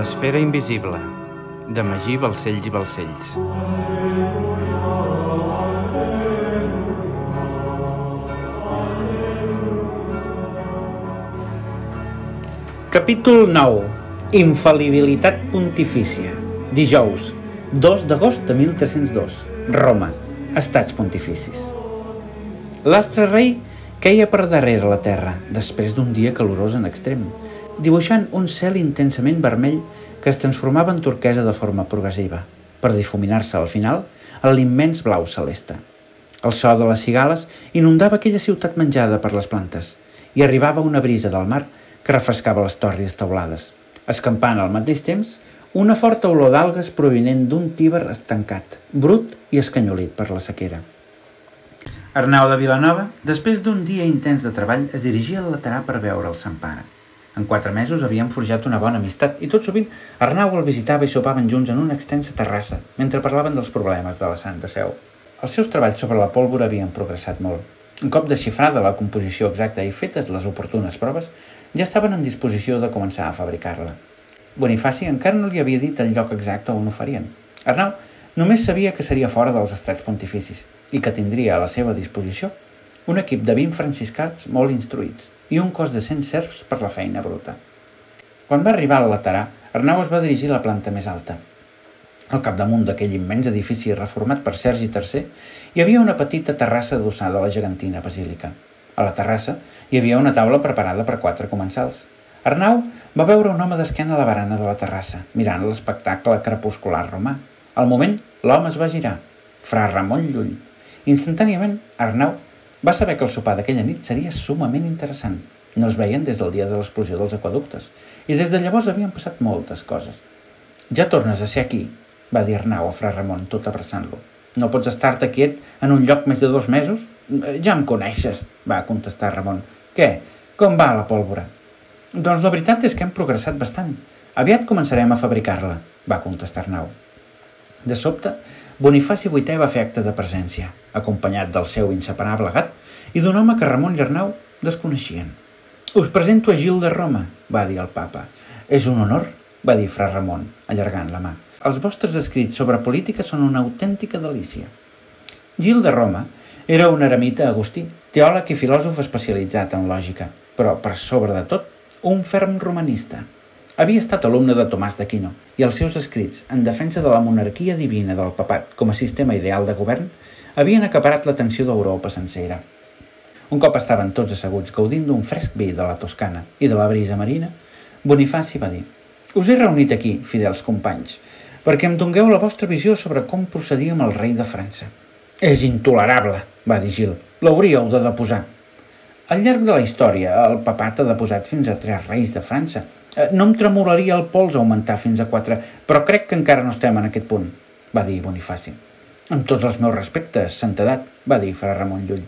L'esfera invisible, de Magí Balcells i Balcells. Capítol 9. Infal·libilitat pontifícia. Dijous, 2 d'agost de 1302. Roma. Estats pontificis. L'astre rei queia per darrere la terra, després d'un dia calorós en extrem, dibuixant un cel intensament vermell que es transformava en turquesa de forma progressiva, per difuminar-se al final a l'immens blau celeste. El so de les cigales inundava aquella ciutat menjada per les plantes i arribava una brisa del mar que refrescava les tòrries taulades, escampant al mateix temps una forta olor d'algues provinent d'un tíber estancat, brut i escanyolit per la sequera. Arnau de Vilanova, després d'un dia intens de treball, es dirigia al laterà per veure el Sant Pare. En quatre mesos havien forjat una bona amistat i tot sovint Arnau el visitava i sopaven junts en una extensa terrassa mentre parlaven dels problemes de la Santa Seu. Els seus treballs sobre la pólvora havien progressat molt. Un cop desxifrada la composició exacta i fetes les oportunes proves, ja estaven en disposició de començar a fabricar-la. Bonifaci encara no li havia dit el lloc exacte on ho farien. Arnau només sabia que seria fora dels estats pontificis i que tindria a la seva disposició un equip de 20 franciscans molt instruïts i un cos de 100 serfs per la feina bruta. Quan va arribar al laterà, Arnau es va dirigir a la planta més alta. Al capdamunt d'aquell immens edifici reformat per Sergi III hi havia una petita terrassa adossada a la gegantina basílica. A la terrassa hi havia una taula preparada per quatre comensals. Arnau va veure un home d'esquena a la barana de la terrassa, mirant l'espectacle crepuscular romà. Al moment, l'home es va girar. Fra Ramon Llull. Instantàniament, Arnau va saber que el sopar d'aquella nit seria sumament interessant. No es veien des del dia de l'explosió dels aquaductes, i des de llavors havien passat moltes coses. Ja tornes a ser aquí, va dir Arnau a Fra Ramon, tot abraçant-lo. No pots estar-te quiet en un lloc més de dos mesos? Eh, ja em coneixes, va contestar Ramon. Què? Com va la pólvora? Doncs la veritat és que hem progressat bastant. Aviat començarem a fabricar-la, va contestar Arnau. De sobte, Bonifaci VIII va fer acte de presència, acompanyat del seu inseparable gat i d'un home que Ramon i Arnau desconeixien. Us presento a Gil de Roma, va dir el papa. És un honor, va dir fra Ramon, allargant la mà. Els vostres escrits sobre política són una autèntica delícia. Gil de Roma era un eremita agustí, teòleg i filòsof especialitzat en lògica, però, per sobre de tot, un ferm romanista. Havia estat alumne de Tomàs d'Aquino i els seus escrits en defensa de la monarquia divina del papat com a sistema ideal de govern havien acaparat l'atenció d'Europa sencera. Un cop estaven tots asseguts gaudint d'un fresc vi de la Toscana i de la brisa marina, Bonifaci va dir «Us he reunit aquí, fidels companys, perquè em dongueu la vostra visió sobre com procedir amb el rei de França. És intolerable, va dir Gil. L'hauríeu de deposar. Al llarg de la història, el papat ha deposat fins a tres reis de França. Eh, no em tremolaria el pols augmentar fins a quatre, però crec que encara no estem en aquest punt, va dir Bonifaci. Amb tots els meus respectes, santedat, va dir fra Ramon Llull.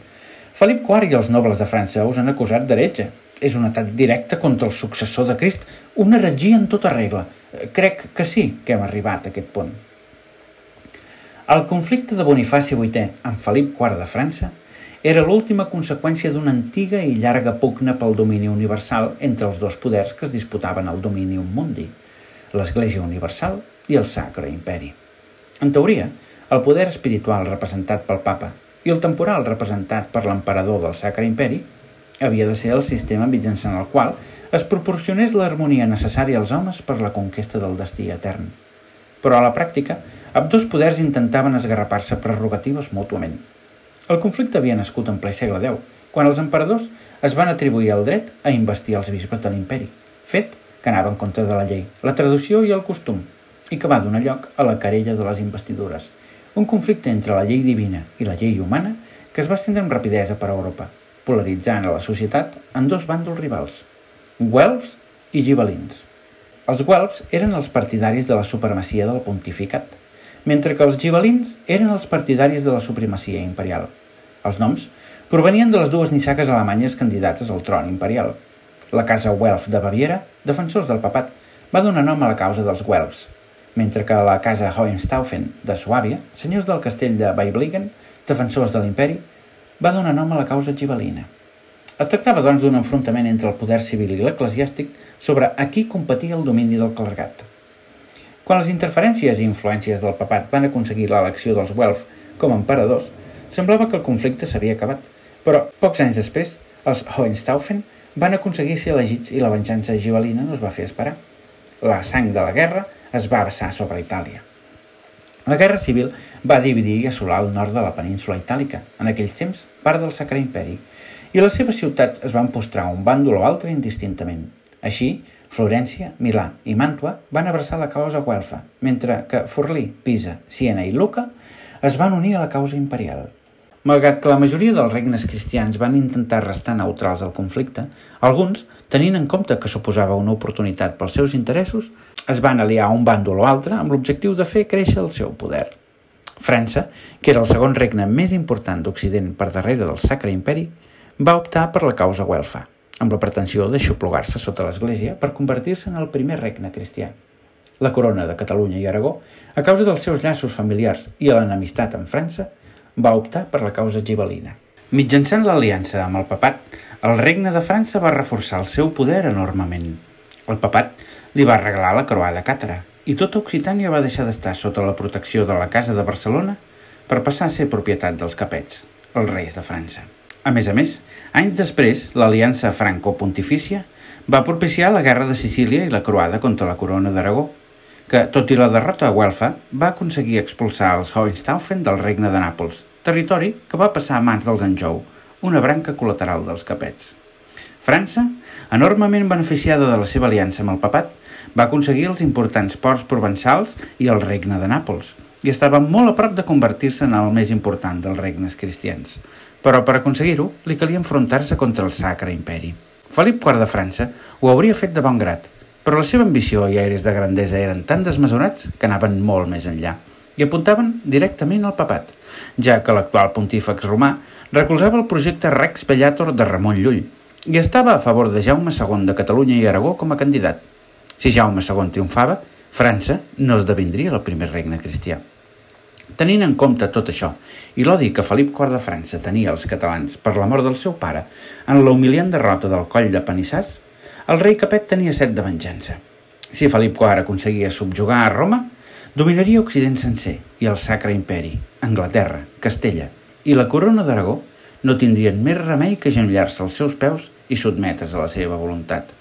Felip IV i els nobles de França us han acusat d'heretge. És un atac directe contra el successor de Crist, una heretgia en tota regla. Eh, crec que sí que hem arribat a aquest punt. El conflicte de Bonifaci VIII amb Felip IV de França era l'última conseqüència d'una antiga i llarga pugna pel domini universal entre els dos poders que es disputaven el domini mundi, l'Església Universal i el Sacre Imperi. En teoria, el poder espiritual representat pel papa i el temporal representat per l'emperador del Sacre Imperi havia de ser el sistema mitjançant el qual es proporcionés l'harmonia necessària als homes per la conquesta del destí etern però a la pràctica, dos poders intentaven esgarrapar-se prerrogatives mútuament. El conflicte havia nascut en ple segle X, quan els emperadors es van atribuir el dret a investir els bisbes de l'imperi, fet que anava en contra de la llei, la traducció i el costum, i que va donar lloc a la querella de les investidures, un conflicte entre la llei divina i la llei humana que es va estendre amb rapidesa per Europa, polaritzant a la societat en dos bàndols rivals, Guelfs i Gibelins. Els guelfs eren els partidaris de la supremacia del pontificat, mentre que els gibelins eren els partidaris de la supremacia imperial. Els noms provenien de les dues nissaques alemanyes candidates al tron imperial. La casa Welf de Baviera, defensors del papat, va donar nom a la causa dels Welfs, mentre que la casa Hohenstaufen de Suàbia, senyors del castell de Beiblingen, defensors de l'imperi, va donar nom a la causa gibelina. Es tractava, doncs, d'un enfrontament entre el poder civil i l'eclesiàstic sobre a qui competia el domini del clergat. Quan les interferències i influències del papat van aconseguir l'elecció dels Welf com a emperadors, semblava que el conflicte s'havia acabat, però pocs anys després, els Hohenstaufen van aconseguir ser elegits i la venjança gibelina no es va fer esperar. La sang de la guerra es va vessar sobre Itàlia. La Guerra Civil va dividir i assolar el nord de la península itàlica, en aquells temps part del Sacre Imperi, i les seves ciutats es van postrar un bàndol o altre indistintament. Així, Florència, Milà i Màntua van abraçar la causa guelfa, mentre que Forlì, Pisa, Siena i Luca es van unir a la causa imperial. Malgrat que la majoria dels regnes cristians van intentar restar neutrals al conflicte, alguns, tenint en compte que suposava una oportunitat pels seus interessos, es van aliar a un bàndol o altre amb l'objectiu de fer créixer el seu poder. França, que era el segon regne més important d'Occident per darrere del Sacre Imperi, va optar per la causa guelfa, amb la pretensió d'aixoplugar-se sota l'Església per convertir-se en el primer regne cristià. La corona de Catalunya i Aragó, a causa dels seus llaços familiars i a l'enemistat amb França, va optar per la causa gibelina. Mitjançant l'aliança amb el papat, el regne de França va reforçar el seu poder enormement. El papat li va regalar la croada càtera i tota Occitània va deixar d'estar sota la protecció de la Casa de Barcelona per passar a ser propietat dels capets, els reis de França. A més a més, anys després, l'aliança franco-pontifícia va propiciar la Guerra de Sicília i la croada contra la corona d'Aragó, que, tot i la derrota a Huelfa, va aconseguir expulsar els Hohenstaufen del regne de Nàpols, territori que va passar a mans dels Anjou, una branca col·lateral dels capets. França, enormement beneficiada de la seva aliança amb el papat, va aconseguir els importants ports provençals i el regne de Nàpols, i estava molt a prop de convertir-se en el més important dels regnes cristians. Però per aconseguir-ho, li calia enfrontar-se contra el Sacre Imperi. Felip IV de França ho hauria fet de bon grat, però la seva ambició i aires de grandesa eren tan desmesurats que anaven molt més enllà i apuntaven directament al papat, ja que l'actual pontífex romà recolzava el projecte Rex Bellator de Ramon Llull i estava a favor de Jaume II de Catalunya i Aragó com a candidat. Si Jaume II triomfava, França no esdevindria el primer regne cristià. Tenint en compte tot això i l'odi que Felip IV de França tenia als catalans per la mort del seu pare en la humiliant derrota del coll de Panissars, el rei Capet tenia set de venjança. Si Felip IV aconseguia subjugar a Roma, dominaria Occident sencer i el Sacre Imperi, Anglaterra, Castella i la corona d'Aragó no tindrien més remei que genollar-se als seus peus i sotmetre's a la seva voluntat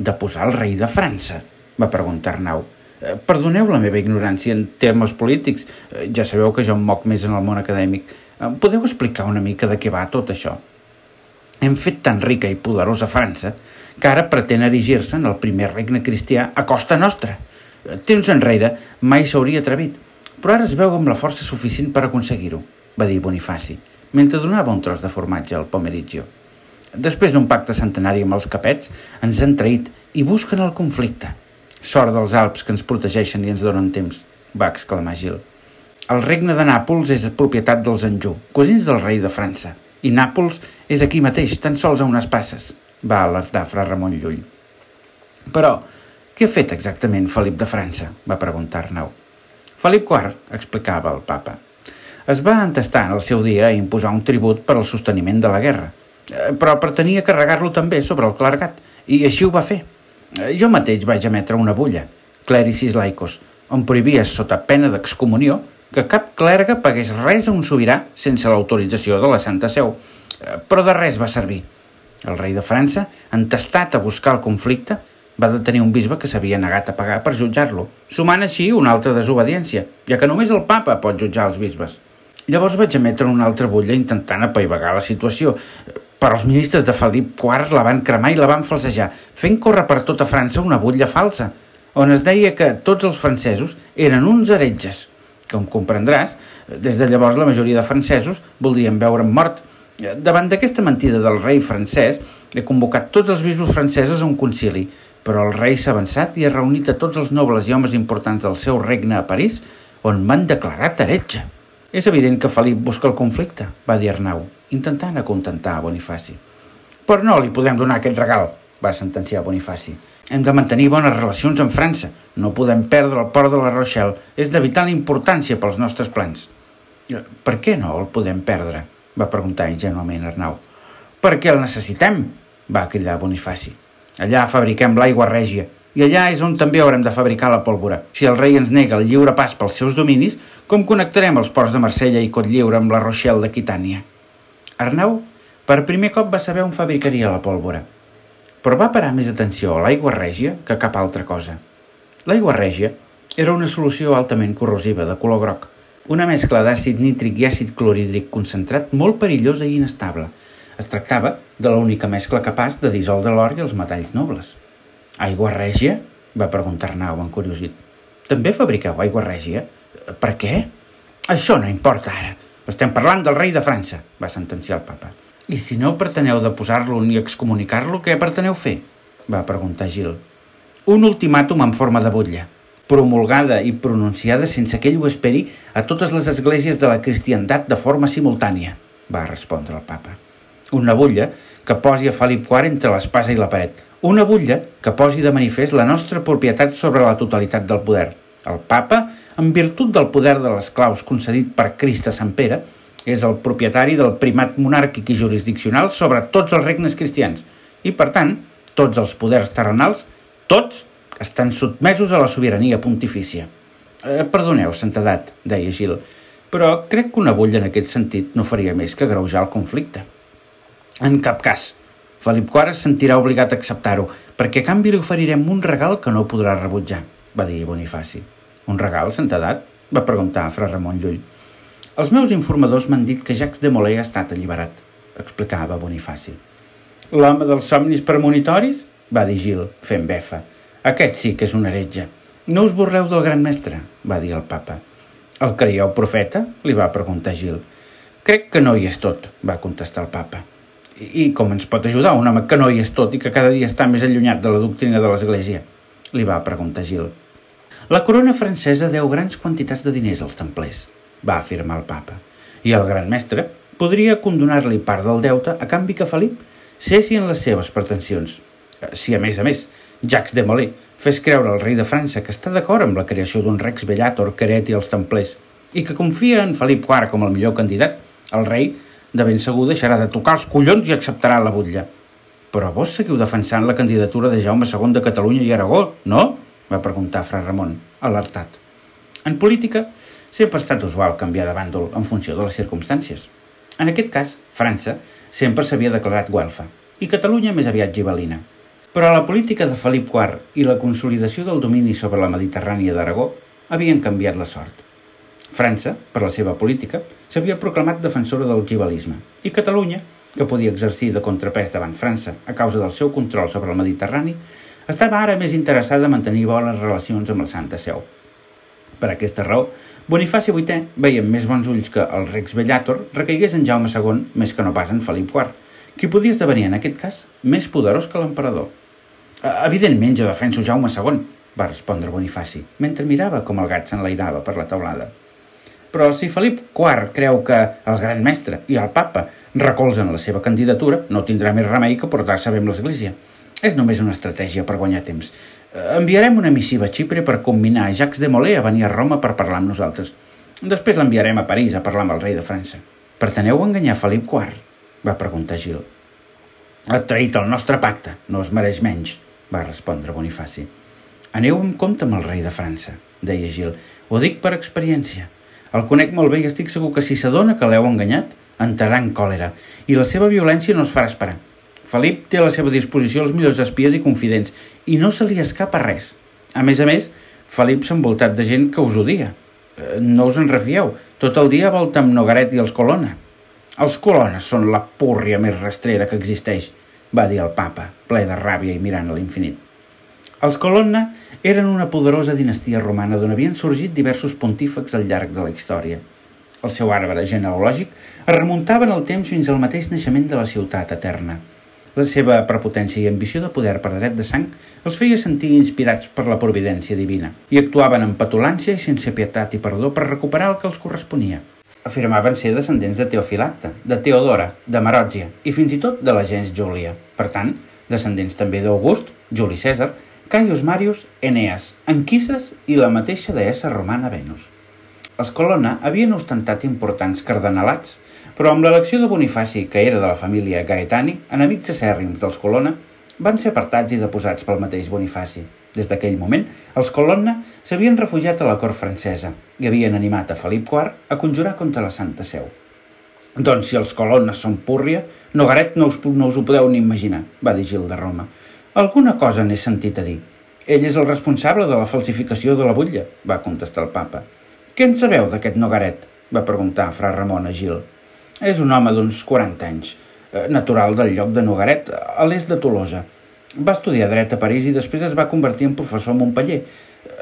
de posar el rei de França? va preguntar Arnau. Eh, perdoneu la meva ignorància en termes polítics. Eh, ja sabeu que jo em moc més en el món acadèmic. Eh, podeu explicar una mica de què va tot això? Hem fet tan rica i poderosa França que ara pretén erigir-se en el primer regne cristià a costa nostra. Temps enrere mai s'hauria atrevit, però ara es veu amb la força suficient per aconseguir-ho, va dir Bonifaci, mentre donava un tros de formatge al Pomerizio. Després d'un pacte centenari amb els capets, ens han traït i busquen el conflicte. Sort dels Alps que ens protegeixen i ens donen temps, va exclamar Gil. El regne de Nàpols és propietat dels Anjou, cosins del rei de França, i Nàpols és aquí mateix, tan sols a unes passes, va alertar fra Ramon Llull. Però, què ha fet exactament Felip de França? va preguntar Arnau. Felip IV, explicava el papa, es va entestar en el seu dia a imposar un tribut per al sosteniment de la guerra, Eh, però pretenia carregar-lo també sobre el clergat, i així ho va fer. Eh, jo mateix vaig emetre una bulla, Clericis Laicos, on prohibia sota pena d'excomunió que cap clergue pagués res a un sobirà sense l'autorització de la Santa Seu, eh, però de res va servir. El rei de França, entestat a buscar el conflicte, va detenir un bisbe que s'havia negat a pagar per jutjar-lo, sumant així una altra desobediència, ja que només el papa pot jutjar els bisbes. Llavors vaig emetre una altra bulla intentant apaivagar la situació, però els ministres de Felip IV la van cremar i la van falsejar, fent córrer per tota França una butlla falsa, on es deia que tots els francesos eren uns heretges. Com comprendràs, des de llavors la majoria de francesos voldrien veure'm mort. Davant d'aquesta mentida del rei francès, he convocat tots els bisbos francesos a un concili, però el rei s'ha avançat i ha reunit a tots els nobles i homes importants del seu regne a París, on m'han declarat heretge. És evident que Felip busca el conflicte, va dir Arnau, intentant acontentar a Bonifaci. Però no li podem donar aquest regal, va sentenciar Bonifaci. Hem de mantenir bones relacions amb França. No podem perdre el port de la Rochelle. És de vital importància pels nostres plans. Per què no el podem perdre? va preguntar ingenuament Arnau. Perquè el necessitem, va cridar Bonifaci. Allà fabriquem l'aigua règia i allà és on també haurem de fabricar la pólvora. Si el rei ens nega el lliure pas pels seus dominis, com connectarem els ports de Marsella i Cotlliure amb la Rochelle d'Aquitània? Arnau, per primer cop va saber on fabricaria la pólvora, però va parar més atenció a l'aigua règia que cap altra cosa. L'aigua règia era una solució altament corrosiva de color groc, una mescla d'àcid nítric i àcid clorhídric concentrat molt perillosa i inestable. Es tractava de l'única mescla capaç de dissoldre l'or i els metalls nobles. Aigua règia? va preguntar Arnau, encuriosit. També fabriqueu aigua règia? Per què? Això no importa ara. Estem parlant del rei de França, va sentenciar el papa. I si no preteneu de posar-lo ni excomunicar-lo, què preteneu fer? va preguntar Gil. Un ultimàtum en forma de butlla, promulgada i pronunciada sense que ell ho esperi a totes les esglésies de la cristiandat de forma simultània, va respondre el papa. Una butlla que posi a Felip IV entre l'espasa i la paret, una butlla que posi de manifest la nostra propietat sobre la totalitat del poder. El papa, en virtut del poder de les claus concedit per Crist a Sant Pere, és el propietari del primat monàrquic i jurisdiccional sobre tots els regnes cristians i, per tant, tots els poders terrenals, tots, estan sotmesos a la sobirania pontifícia. Eh, perdoneu, santedat, deia Gil, però crec que una butlla en aquest sentit no faria més que greujar el conflicte. En cap cas, Felip IV es sentirà obligat a acceptar-ho, perquè a canvi li oferirem un regal que no podrà rebutjar, va dir Bonifaci. Un regal, santedat? va preguntar Fra Ramon Llull. Els meus informadors m'han dit que Jacques de Molay ha estat alliberat, explicava Bonifaci. L'home dels somnis premonitoris? va dir Gil, fent befa. Aquest sí que és un heretge. No us borreu del gran mestre, va dir el papa. El creieu profeta? li va preguntar Gil. Crec que no hi és tot, va contestar el papa. I com ens pot ajudar un home que no hi és tot i que cada dia està més allunyat de la doctrina de l'Església? Li va preguntar Gil. La corona francesa deu grans quantitats de diners als templers, va afirmar el papa, i el gran mestre podria condonar-li part del deute a canvi que Felip cessi en les seves pretensions. Si, a més a més, Jacques de Molay fes creure al rei de França que està d'acord amb la creació d'un rex bellator que hereti els templers i que confia en Felip IV com el millor candidat, el rei de ben segur deixarà de tocar els collons i acceptarà la butlla. Però vos seguiu defensant la candidatura de Jaume II de Catalunya i Aragó, no? va preguntar Fra Ramon, alertat. En política, sempre ha estat usual canviar de bàndol en funció de les circumstàncies. En aquest cas, França sempre s'havia declarat guelfa i Catalunya més aviat gibelina. Però la política de Felip IV i la consolidació del domini sobre la Mediterrània d'Aragó havien canviat la sort. França, per la seva política, s'havia proclamat defensora del gibalisme i Catalunya, que podia exercir de contrapès davant França a causa del seu control sobre el Mediterrani, estava ara més interessada a mantenir bones relacions amb la Santa Seu. Per aquesta raó, Bonifaci VIII veia més bons ulls que el Rex Bellator recaigués en Jaume II més que no pas en Felip IV, qui podia esdevenir en aquest cas més poderós que l'emperador. Evidentment jo defenso Jaume II, va respondre Bonifaci, mentre mirava com el gat s'enlairava per la taulada. Però si Felip IV creu que el gran mestre i el papa recolzen la seva candidatura, no tindrà més remei que portar-se bé amb l'Església. És només una estratègia per guanyar temps. Eh, enviarem una missiva a Xipre per combinar Jacques de Molay a venir a Roma per parlar amb nosaltres. Després l'enviarem a París a parlar amb el rei de França. Preteneu enganyar Felip IV? va preguntar Gil. Ha traït el nostre pacte, no es mereix menys, va respondre Bonifaci. Aneu amb compte amb el rei de França, deia Gil. Ho dic per experiència. El conec molt bé i estic segur que si s'adona que l'heu enganyat, entrarà en còlera i la seva violència no es farà esperar. Felip té a la seva disposició els millors espies i confidents i no se li escapa res. A més a més, Felip s'ha envoltat de gent que us odia. Eh, no us en refieu. Tot el dia volta amb Nogaret i els Colonna. Els Colonna són la púrria més rastrera que existeix, va dir el papa, ple de ràbia i mirant a l'infinit. Els Colonna eren una poderosa dinastia romana d'on havien sorgit diversos pontífecs al llarg de la història. El seu arbre genealògic es remuntava en el temps fins al mateix naixement de la ciutat eterna. La seva prepotència i ambició de poder per dret de sang els feia sentir inspirats per la providència divina i actuaven amb petulància i sense pietat i perdó per recuperar el que els corresponia. Afirmaven ser descendents de Teofilacta, de Teodora, de Marògia i fins i tot de la gens Júlia. Per tant, descendents també d'August, Juli Cèsar, Caius Marius, Eneas, Anquises i la mateixa deessa romana Venus. Els Colonna havien ostentat importants cardenalats, però amb l'elecció de Bonifaci, que era de la família Gaetani, enemics acèrrims dels Colonna, van ser apartats i deposats pel mateix Bonifaci. Des d'aquell moment, els Colonna s'havien refugiat a la cort francesa i havien animat a Felip IV a conjurar contra la Santa Seu. Doncs si els Colonna són púrria, Nogaret no us, no us ho podeu ni imaginar, va dir Gil de Roma. Alguna cosa n'he sentit a dir. Ell és el responsable de la falsificació de la butlla, va contestar el papa. Què en sabeu d'aquest Nogaret? va preguntar fra Ramon a Gil. És un home d'uns 40 anys, eh, natural del lloc de Nogaret, a l'est de Tolosa. Va estudiar dret a París i després es va convertir en professor a Montpellier.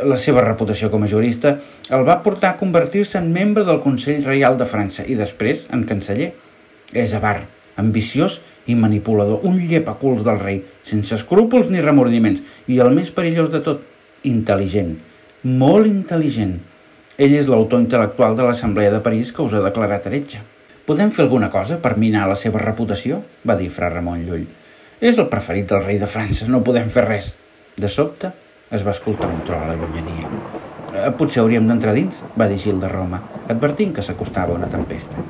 La seva reputació com a jurista el va portar a convertir-se en membre del Consell Reial de França i després en canceller. És avar, ambiciós i manipulador, un llepaculs del rei, sense escrúpols ni remordiments, i el més perillós de tot, intel·ligent, molt intel·ligent. Ell és l'autor intel·lectual de l'Assemblea de París que us ha declarat heretge. Podem fer alguna cosa per minar la seva reputació? va dir fra Ramon Llull. És el preferit del rei de França, no podem fer res. De sobte, es va escoltar un tro a la llunyania. Eh, potser hauríem d'entrar dins, va dir Gil de Roma, advertint que s'acostava una tempesta.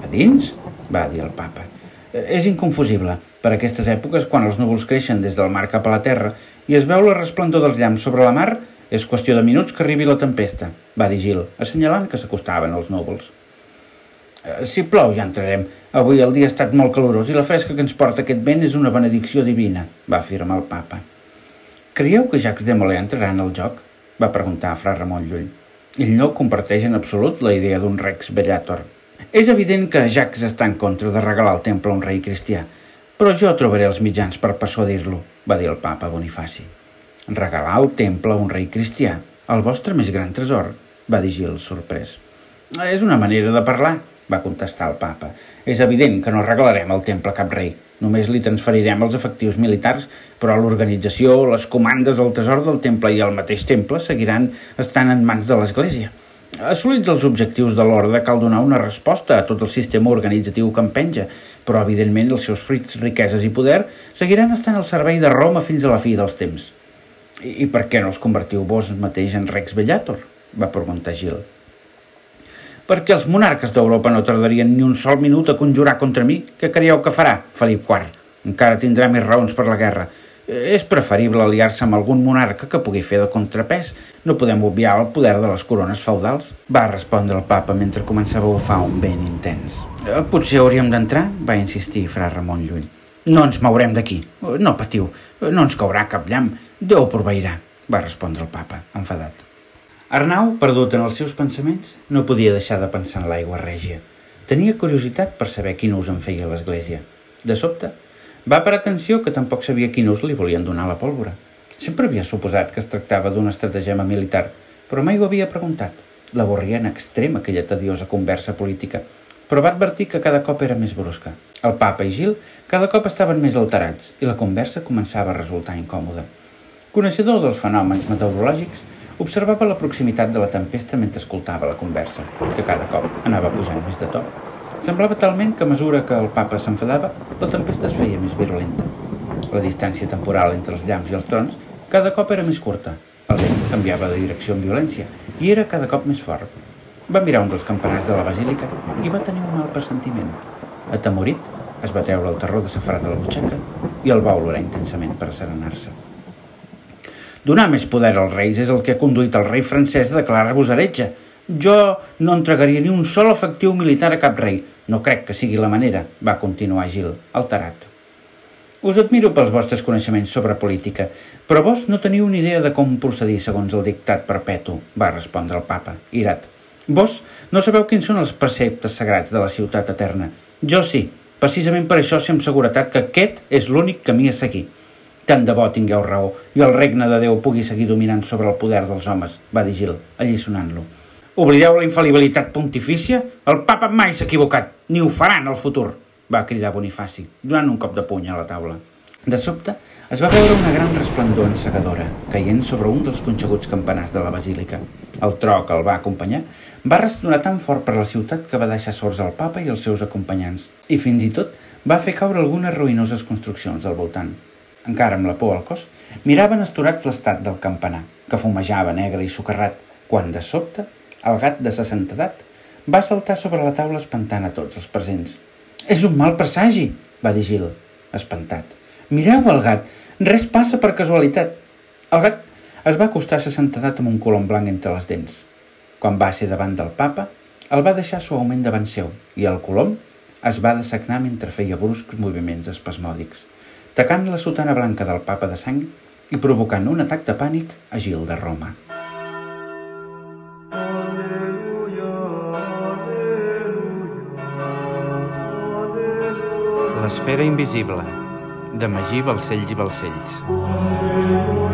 A dins? va dir el papa. És inconfusible. Per aquestes èpoques, quan els núvols creixen des del mar cap a la terra i es veu la resplendor dels llamps sobre la mar, és qüestió de minuts que arribi la tempesta, va dir Gil, assenyalant que s'acostaven els núvols. Eh, si plou ja entrarem. Avui el dia ha estat molt calorós i la fresca que ens porta aquest vent és una benedicció divina, va afirmar el papa. Creieu que Jacques de Molay entrarà en el joc? va preguntar a fra Ramon Llull. Ell no comparteix en absolut la idea d'un rex bellator. És evident que Jacques està en contra de regalar el temple a un rei cristià, però jo trobaré els mitjans per persuadir-lo, va dir el papa Bonifaci. Regalar el temple a un rei cristià, el vostre més gran tresor, va dir Gil, sorprès. És una manera de parlar, va contestar el papa. És evident que no regalarem el temple a cap rei. Només li transferirem els efectius militars, però l'organització, les comandes, el tesor del temple i el mateix temple seguiran estant en mans de l'Església. Assolits els objectius de l'ordre, cal donar una resposta a tot el sistema organitzatiu que en penja, però evidentment els seus fruits, riqueses i poder seguiran estant al servei de Roma fins a la fi dels temps. I, i per què no els convertiu vos mateix en Rex Bellator? va preguntar Gil perquè els monarques d'Europa no tardarien ni un sol minut a conjurar contra mi. Què creieu que farà Felip IV? Encara tindrà més raons per la guerra. És preferible aliar-se amb algun monarca que pugui fer de contrapès. No podem obviar el poder de les corones feudals, va respondre el papa mentre començava a bufar un vent intens. Eh, potser hauríem d'entrar, va insistir fra Ramon Llull. No ens mourem d'aquí. No patiu, no ens caurà cap llamp. Déu proveirà, va respondre el papa, enfadat. Arnau, perdut en els seus pensaments, no podia deixar de pensar en l'aigua règia. Tenia curiositat per saber quin ús en feia l'Església. De sobte, va per atenció que tampoc sabia quin ús li volien donar la pólvora. Sempre havia suposat que es tractava d'un estratagema militar, però mai ho havia preguntat. L'avorria en extrem aquella tediosa conversa política, però va advertir que cada cop era més brusca. El papa i Gil cada cop estaven més alterats i la conversa començava a resultar incòmoda. Coneixedor dels fenòmens meteorològics, Observava la proximitat de la tempesta mentre escoltava la conversa, que cada cop anava pujant més de to. Semblava talment que a mesura que el papa s'enfadava, la tempesta es feia més virulenta. La distància temporal entre els llamps i els trons cada cop era més curta. El vent canviava de direcció amb violència i era cada cop més fort. Va mirar un dels campanars de la basílica i va tenir un mal pressentiment. Atemorit, es va treure el terror de safrà de la butxaca i el va olorar intensament per asserenar-se. Donar més poder als reis és el que ha conduït el rei francès a declarar-vos heretge. Jo no entregaria ni un sol efectiu militar a cap rei. No crec que sigui la manera, va continuar Gil, alterat. Us admiro pels vostres coneixements sobre política, però vos no teniu ni idea de com procedir segons el dictat perpetu, va respondre el papa, irat. Vos no sabeu quins són els preceptes sagrats de la ciutat eterna. Jo sí, precisament per això sé amb seguretat que aquest és l'únic camí a seguir. Tant de bo tingueu raó i el regne de Déu pugui seguir dominant sobre el poder dels homes, va dir Gil, allisonant-lo. Oblideu la infal·libilitat pontifícia? El papa mai s'ha equivocat, ni ho farà en el futur, va cridar Bonifaci, donant un cop de puny a la taula. De sobte, es va veure una gran resplendor encegadora, caient sobre un dels conxeguts campanars de la basílica. El tro que el va acompanyar va ressonar tan fort per la ciutat que va deixar sorts al papa i els seus acompanyants, i fins i tot va fer caure algunes ruïnoses construccions del voltant encara amb la por al cos, miraven esturats l'estat del campanar, que fumejava negre i socarrat, quan de sobte el gat de sessenta edat va saltar sobre la taula espantant a tots els presents. És un mal presagi, va dir Gil, espantat. Mireu el gat, res passa per casualitat. El gat es va acostar a santedat amb un colom blanc entre les dents. Quan va ser davant del papa, el va deixar suaument davant seu i el colom es va dessagnar mentre feia bruscs moviments espasmòdics, tacant la sotana blanca del papa de sang i provocant un atac de pànic a Gil de Roma. L'esfera invisible, de Magí Balcells i Balcells. Aleluia.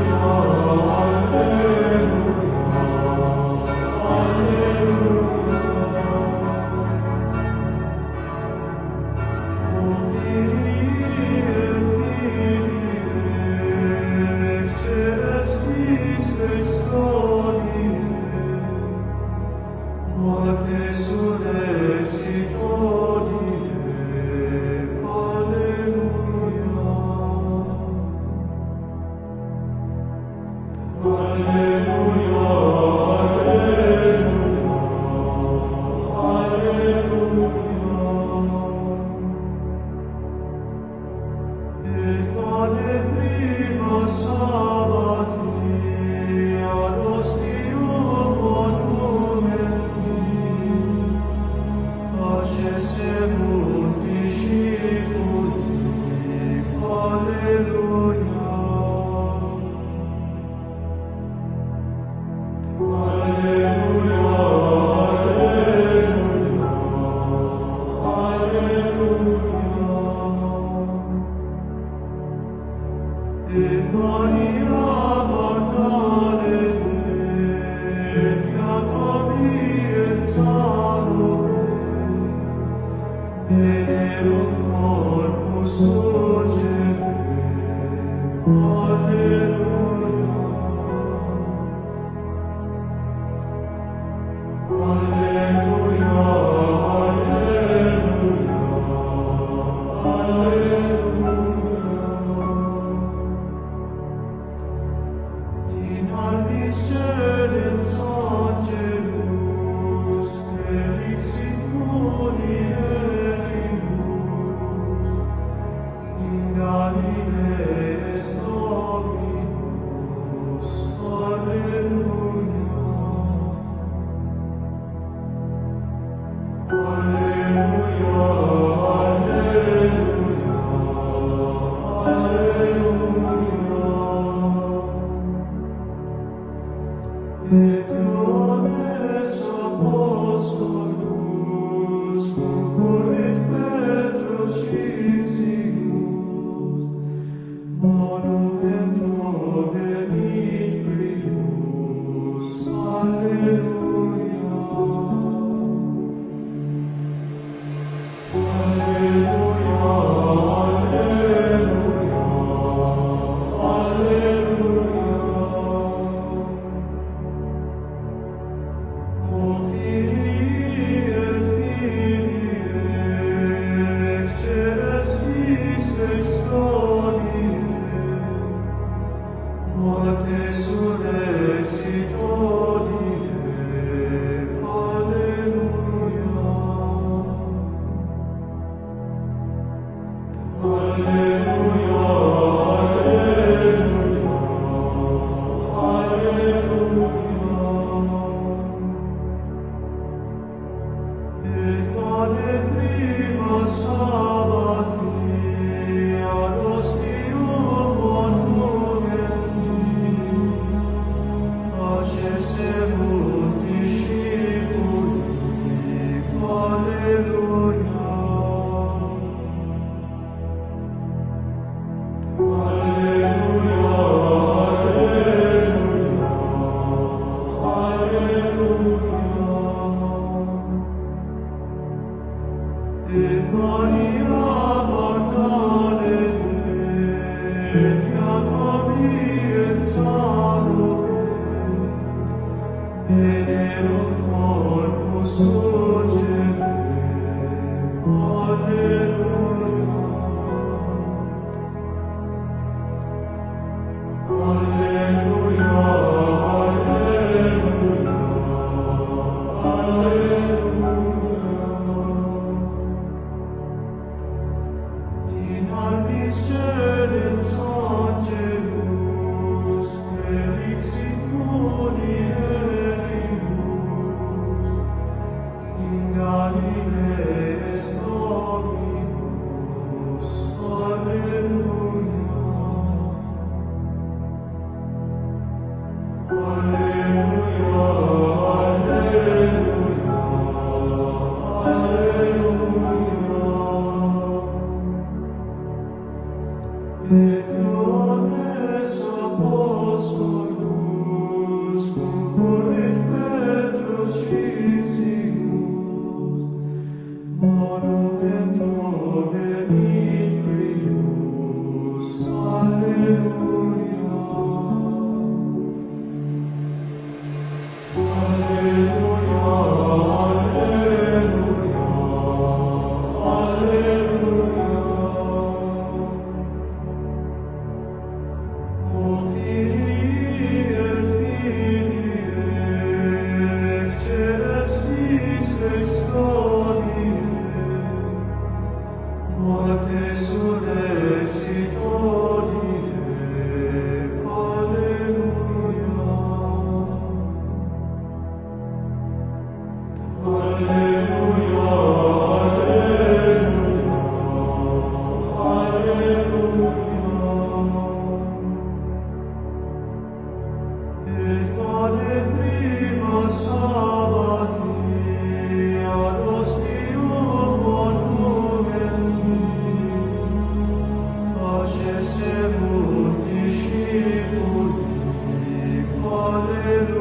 Hallelujah.